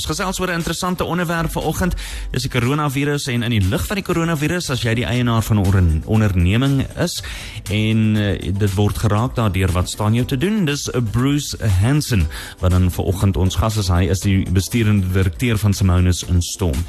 Ons gesels oor 'n interessante onderwerp vanoggend. Dis die koronavirus en in die lig van die koronavirus as jy die eienaar van 'n onderneming is en uh, dit word geraak daardeur wat staan jou te doen? Dis 'n Bruce Hansen wat dan vanoggend ons gas is. Hy is die besturende direkteur van Simonis in Storm.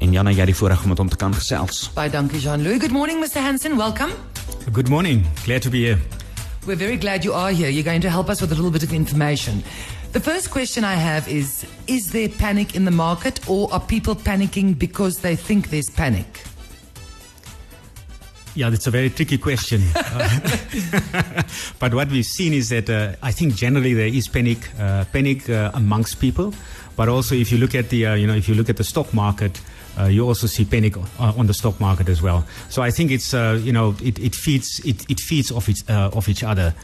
En Jana, jy het die voorreg om met hom te kan gesels. Baie dankie Jean-Louis. Good morning Mr Hansen. Welcome. Good morning. Glad to be here. We're very glad you are here. You're going to help us with a little bit of information. The first question I have is Is there panic in the market, or are people panicking because they think there's panic? Yeah, that's a very tricky question. but what we've seen is that uh, I think generally there is panic, uh, panic uh, amongst people. But also, if you look at the, uh, you know, if you look at the stock market, uh, you also see panic on the stock market as well. So I think it's uh, you know it, it feeds it, it feeds off each uh, off each other,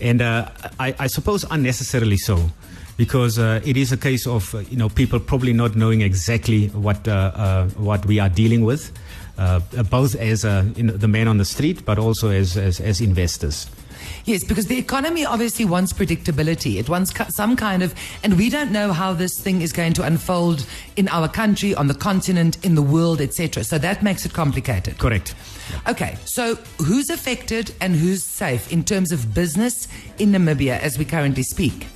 and uh, I, I suppose unnecessarily so. Because uh, it is a case of uh, you know people probably not knowing exactly what uh, uh, what we are dealing with, both as you know, the man on the street, but also as, as, as investors. Yes, because the economy obviously wants predictability. It wants some kind of, and we don't know how this thing is going to unfold in our country, on the continent, in the world, etc. So that makes it complicated. Correct. Okay, so who's affected and who's safe in terms of business in Namibia as we currently speak?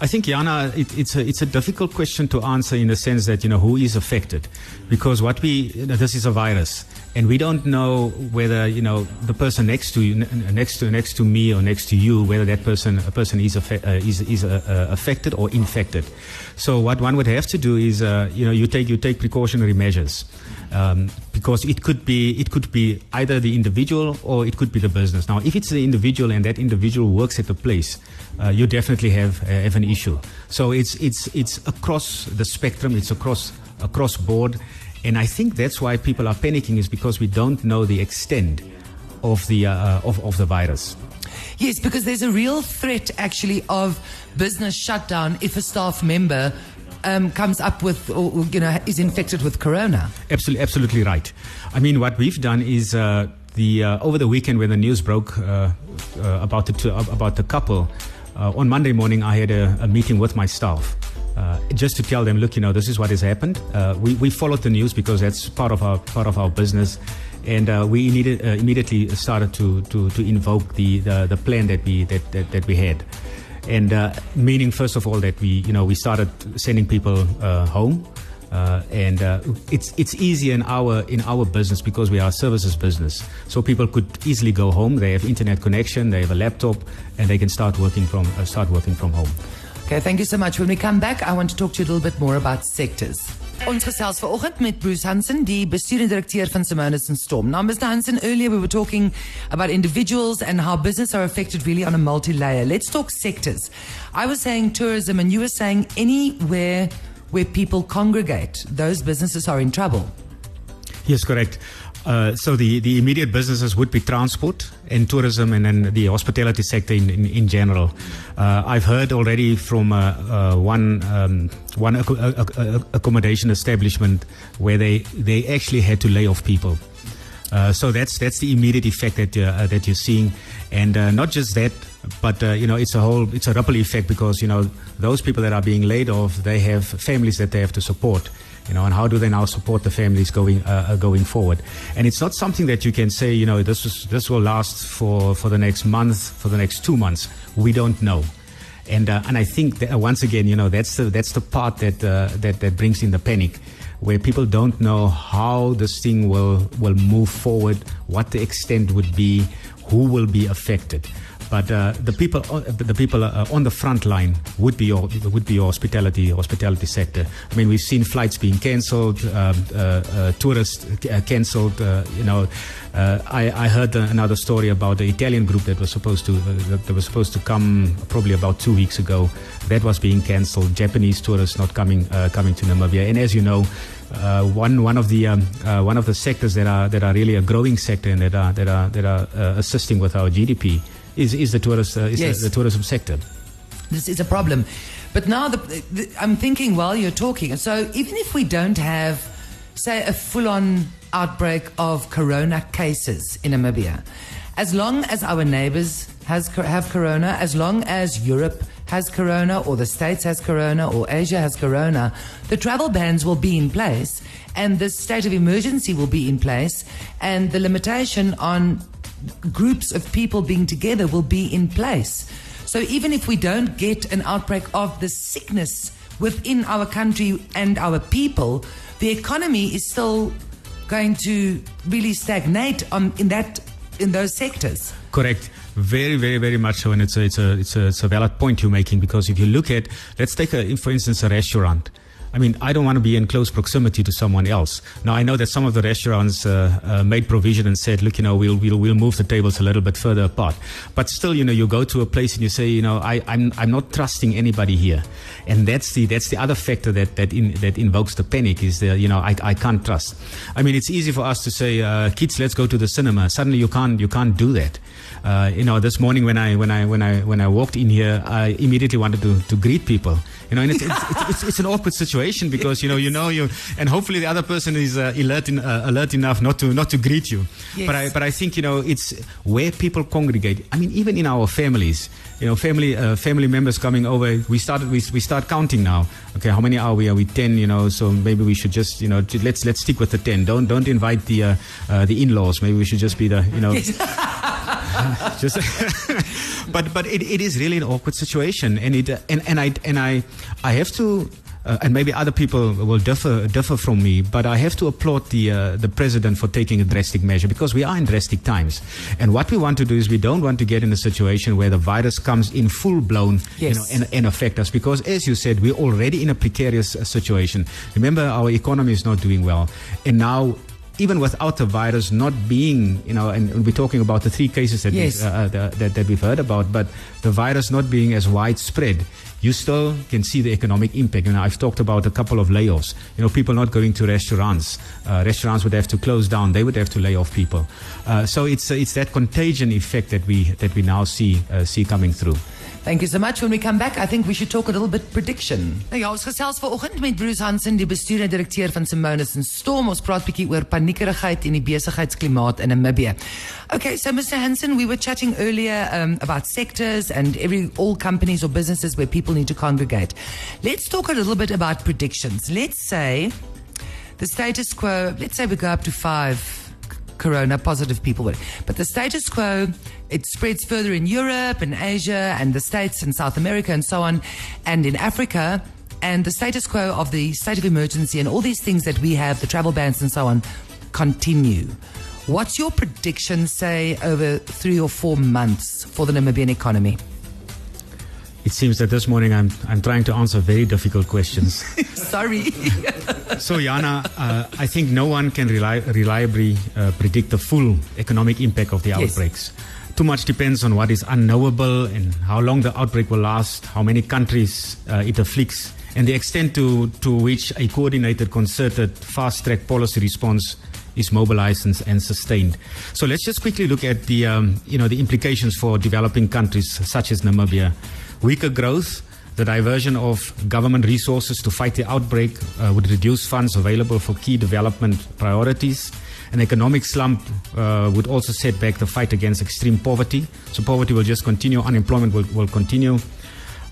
I think, Yana, it, it's, a, it's a difficult question to answer in the sense that, you know, who is affected? Because what we, you know, this is a virus and we don't know whether you know the person next to you, next to next to me or next to you, whether that person a person is uh, is, is uh, uh, affected or infected. So what one would have to do is uh, you know you take you take precautionary measures. Um, because it could be it could be either the individual or it could be the business. Now, if it's the individual and that individual works at the place, uh, you definitely have uh, have an issue. So it's it's it's across the spectrum. It's across across board, and I think that's why people are panicking is because we don't know the extent of the, uh, of, of the virus. Yes, because there's a real threat actually of business shutdown if a staff member um, comes up with, or, you know, is infected with corona. Absolutely, absolutely right. I mean, what we've done is uh, the uh, over the weekend when the news broke uh, uh about the two, about the couple, uh, on Monday morning I had a, a meeting with my staff uh, just to tell them, look, you know, this is what has happened. Uh, we, we followed the news because that's part of our part of our business, and uh, we needed, uh, immediately started to, to, to invoke the, the, the plan that we that, that, that we had, and uh, meaning first of all that we you know we started sending people uh, home. Uh, and uh, it's it's easy in our in our business because we are a services business. So people could easily go home. They have internet connection. They have a laptop, and they can start working from uh, start working from home. Okay, thank you so much. When we come back, I want to talk to you a little bit more about sectors. Ons gesels vanoggend met Bruce Hansen, die bestuurende direkteur van Simonis and Storm. Now, Mr. Hansen, earlier we were talking about individuals and how business are affected really on a multi-layer. Let's talk sectors. I was saying tourism, and you were saying anywhere where people congregate, those businesses are in trouble. Yes, correct. Uh, so the, the immediate businesses would be transport and tourism and then the hospitality sector in, in, in general. Uh, I've heard already from uh, uh one, um, one accommodation establishment where they, they actually had to lay off people. Uh, so that's that's the immediate effect that uh, that you're seeing, and not just that, but you know it's a whole it's a ripple effect because you know those people that are being laid off they have families that they have to support you know, and how do they now support the families going uh, uh, going forward? And it's not something that you can say, you know, this is, this will last for for the next month, for the next two months. We don't know. And, uh, and I think that, uh, once again, you know, that's the, that's the part that, uh, that, that brings in the panic, where people don't know how this thing will, will move forward, what the extent would be, who will be affected. But uh, the people, uh, the people uh, on the front line would be your, would be your hospitality hospitality sector. I mean, we've seen flights being cancelled, um, uh, tourists cancelled. you know, I, I, heard another story about the Italian group that was supposed to that was supposed to come probably about two weeks ago. That was being cancelled. Japanese tourists not coming coming to Namibia. And as you know. Uh, one one of the um, uh, one of the sectors that are that are really a growing sector and that are that are that are uh, assisting with our GDP is, is the tourist uh, is yes. the, the, tourism sector. This is a problem, but now the, the, I'm thinking while you're talking. So even if we don't have, say, a full-on outbreak of corona cases in Namibia, as long as our neighbours has have corona, as long as Europe has corona, or the States has corona, or Asia has corona, the travel bans will be in place, and the state of emergency will be in place, and the limitation on groups of people being together will be in place. So even if we don't get an outbreak of the sickness within our country and our people, the economy is still going to really stagnate on, in that in those sectors. Correct. Very, very, very much so, and it's a, it's a, it's a, it's a valid point you're making because if you look at, let's take a, for instance, a restaurant. I mean, I don't want to be in close proximity to someone else. Now, I know that some of the restaurants uh, uh, made provision and said, look, you know, we'll, we'll, we'll move the tables a little bit further apart. But still, you know, you go to a place and you say, you know, I, I'm, I'm not trusting anybody here. And that's the, that's the other factor that, that, in, that invokes the panic is the, you know, I, I can't trust. I mean, it's easy for us to say, uh, kids, let's go to the cinema. Suddenly you can't, you can't do that. Uh, you know, this morning when I, when I, when I, when I walked in here, I immediately wanted to, to greet people. You know, and it's, it's, it's, it's, an awkward situation because you know you know you, and hopefully the other person is uh, alert in, uh, alert enough not to not to greet you. Yes. But I but I think you know it's where people congregate. I mean, even in our families, you know, family uh, family members coming over. We started we, we start counting now. Okay, how many are we? Are we ten? You know, so maybe we should just you know let's let's stick with the ten. Don't don't invite the uh, uh, the in-laws. Maybe we should just be the you know. just but but it, it is really an awkward situation and it and, and I and I I have to uh, and maybe other people will differ differ from me, but I have to applaud the uh, the president for taking a drastic measure because we are in drastic times. And what we want to do is we don't want to get in a situation where the virus comes in full blown, yes. you know, and, and affect us. Because as you said, we're already in a precarious uh, situation. Remember, our economy is not doing well, and now even without the virus not being, you know, and we're talking about the three cases that, yes. we, uh, uh that, that we've heard about, but the virus not being as widespread, you still can see the economic impact. You know, I've talked about a couple of layoffs. You know, people not going to restaurants. Uh, restaurants would have to close down. They would have to lay off people. Uh, so it's it's that contagion effect that we that we now see uh, see coming through. Thank you so much. When we come back, I think we should talk a little bit prediction. Nou ja, ons gesels vanoggend met Bruce Hansen, die bestuurende direkteur van Simonis en Storm. Ons praat bietjie oor paniekerigheid in die besigheidsklimaat in Namibië. Okay, so Mr. Hansen, we were chatting earlier um, about sectors and every all companies or businesses where people need to congregate. Let's talk a little bit about predictions. Let's say the status quo, let's say we go up to 5 corona positive people. But the status quo, it spreads further in Europe and Asia and the States and South America and so on, and in Africa. And the status quo of the state of emergency and all these things that we have, the travel bans and so on, continue. What's your prediction, say, over three or four months for the Namibian economy? It seems that this morning I'm, I'm trying to answer very difficult questions. Sorry. so, Jana, uh, I think no one can reli- reliably uh, predict the full economic impact of the yes. outbreaks. Too much depends on what is unknowable and how long the outbreak will last, how many countries uh, it afflicts, and the extent to, to which a coordinated, concerted, fast track policy response is mobilized and, and, sustained. So let's just quickly look at the, um, you know, the implications for developing countries such as Namibia. Weaker growth, the diversion of government resources to fight the outbreak uh, would reduce funds available for key development priorities. An economic slump uh, would also set back the fight against extreme poverty. So poverty will just continue, unemployment will, will continue.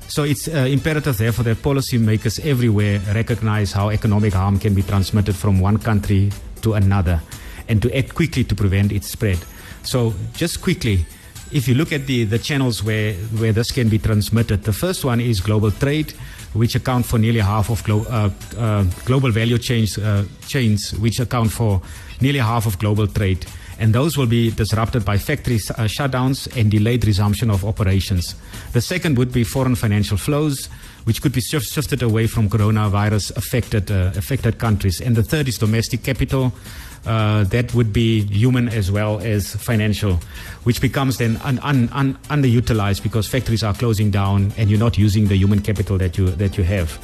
So it's uh, imperative, therefore, that policymakers everywhere recognize how economic harm can be transmitted from one country to another and to act quickly to prevent its spread. So, just quickly, if you look at the, the channels where, where this can be transmitted, the first one is global trade, which account for nearly half of glo- uh, uh, global value chains, uh, chains, which account for nearly half of global trade. And those will be disrupted by factory uh, shutdowns and delayed resumption of operations. The second would be foreign financial flows, which could be shifted away from coronavirus affected, uh, affected countries. And the third is domestic capital, uh, that would be human as well as financial, which becomes then un, un, un, underutilized because factories are closing down and you're not using the human capital that you that you have.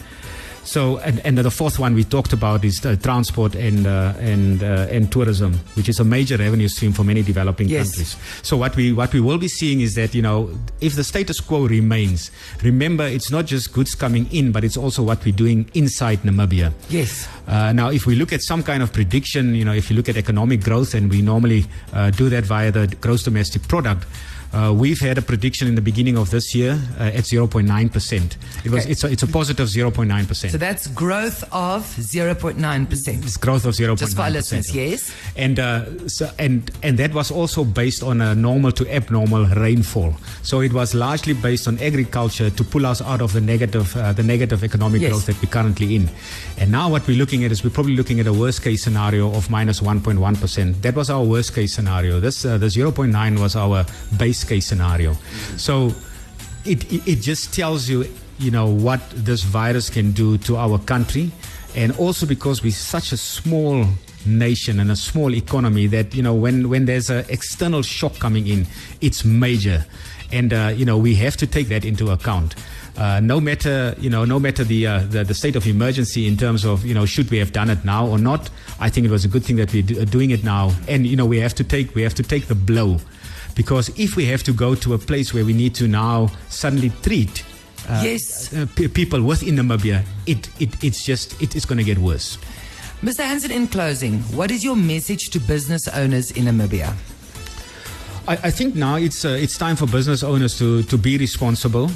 So, and, and the fourth one we talked about is the transport and uh, and uh, and tourism, which is a major revenue stream for many developing yes. countries. So, what we what we will be seeing is that you know if the status quo remains, remember it's not just goods coming in, but it's also what we're doing inside Namibia. Yes. Uh, now, if we look at some kind of prediction, you know, if you look at economic growth, and we normally uh, do that via the gross domestic product. Uh, we've had a prediction in the beginning of this year uh, at 0.9%. It was, Okay. it's, a, it's a positive 0.9%. So that's growth of 0.9%. it's growth of 0.9%. Just for our listeners, yes. And, uh, so, and, and that was also based on a normal to abnormal rainfall. So it was largely based on agriculture to pull us out of the negative, uh, the negative economic Yes. growth that we're currently in. And now what we're looking at is we're probably looking at a worst case scenario of minus 1.1. That was our worst case scenario. This, uh, the 0.9 was our base case scenario. So it, it, it just tells you, you know, what this virus can do to our country. And also because we're such a small nation and a small economy that, you know, when, when there's an external shock coming in, it's major. And, uh, you know, we have to take that into account. Uh, no matter you know, no matter the, uh, the the state of emergency in terms of you know, should we have done it now or not? I think it was a good thing that we're do- doing it now, and you know, we have to take we have to take the blow, because if we have to go to a place where we need to now suddenly treat uh, Yes. uh, pe- people within Namibia, it, it it's just it is going to get worse. Mr. Hansen, in closing, what is your message to business owners in Namibia? I, I think now it's uh, it's time for business owners to to be responsible.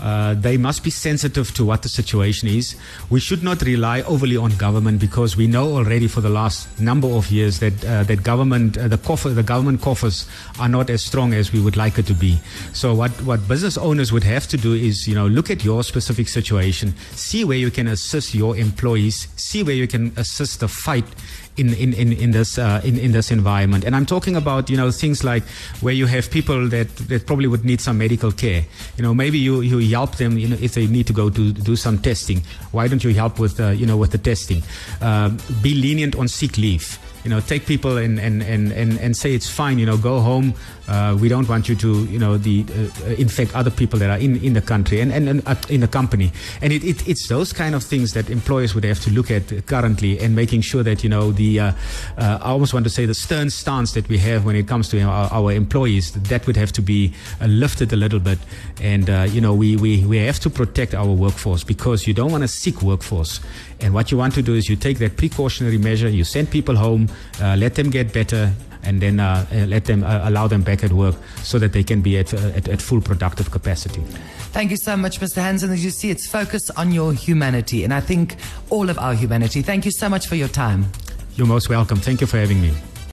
Uh, they must be sensitive to what the situation is. We should not rely overly on government because we know already for the last number of years that uh, that government uh, the coffer, the government coffers are not as strong as we would like it to be. So what what business owners would have to do is you know look at your specific situation, see where you can assist your employees, see where you can assist the fight in in in, in this uh, in in this environment. And I'm talking about you know things like where you have people that that probably would need some medical care. You know maybe you you help them you know if they need to go to do some testing. Why don't you help with uh, you know with the testing? Um, be lenient on sick leave. You know, take people and, and, and, and, and say it's fine. You know, go home. Uh, we don't want you to, you know, the uh, infect other people that are in, in the country and, and, and uh, in the company. And it, it, it's those kind of things that employers would have to look at currently and making sure that you know the. Uh, uh, I almost want to say the stern stance that we have when it comes to our, our employees that would have to be uh, lifted a little bit. And uh, you know, we, we we have to protect our workforce because you don't want a sick workforce. And what you want to do is you take that precautionary measure, you send people home, uh, let them get better, and then uh, let them uh, allow them back at work so that they can be at, uh, at, at full productive capacity. Thank you so much, Mr. Hansen. As you see, it's focused on your humanity, and I think all of our humanity. Thank you so much for your time. You're most welcome. Thank you for having me.